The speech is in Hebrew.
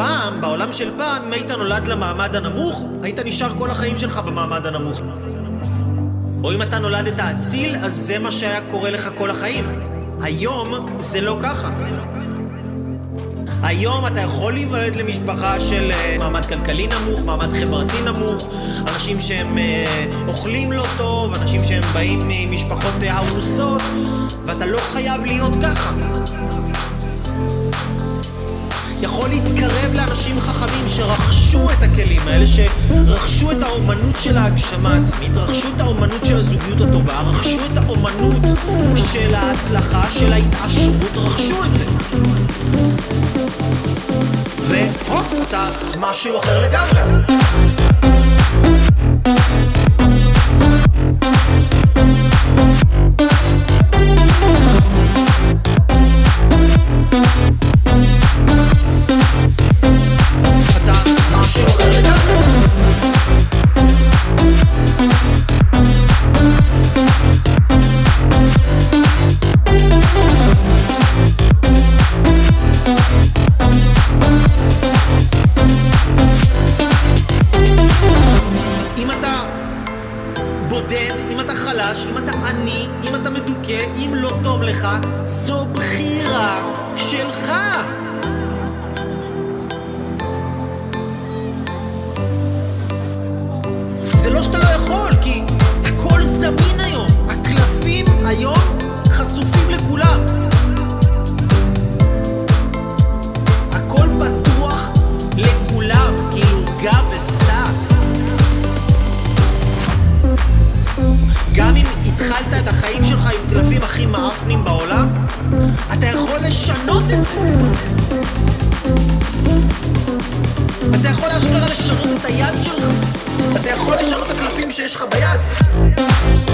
פעם, בעולם של פעם, אם היית נולד למעמד הנמוך, היית נשאר כל החיים שלך במעמד הנמוך. או אם אתה נולדת אציל, אז זה מה שהיה קורה לך כל החיים. היום זה לא ככה. היום אתה יכול להיוולד למשפחה של uh, מעמד כלכלי נמוך, מעמד חברתי נמוך, אנשים שהם uh, אוכלים לא טוב, אנשים שהם באים ממשפחות uh, הרוסות, ואתה לא חייב להיות ככה. יכול להתקרב לאנשים חכמים שרכשו את הכלים האלה, שרכשו את האומנות של ההגשמה העצמית, רכשו את האומנות של הזוגיות הטובה, רכשו את האומנות של ההצלחה, של ההתעשרות, רכשו את זה. והופ, אתה משהו אחר לגמרי. בודד, אם אתה חלש, אם אתה עני, אם אתה מדוכא, אם לא טוב לך, זו בחירה גם אם התחלת את החיים שלך עם קלפים הכי מאפנים בעולם, אתה יכול לשנות את זה. אתה יכול אשכרה לשנות את היד שלך. אתה יכול לשנות את הקלפים שיש לך ביד.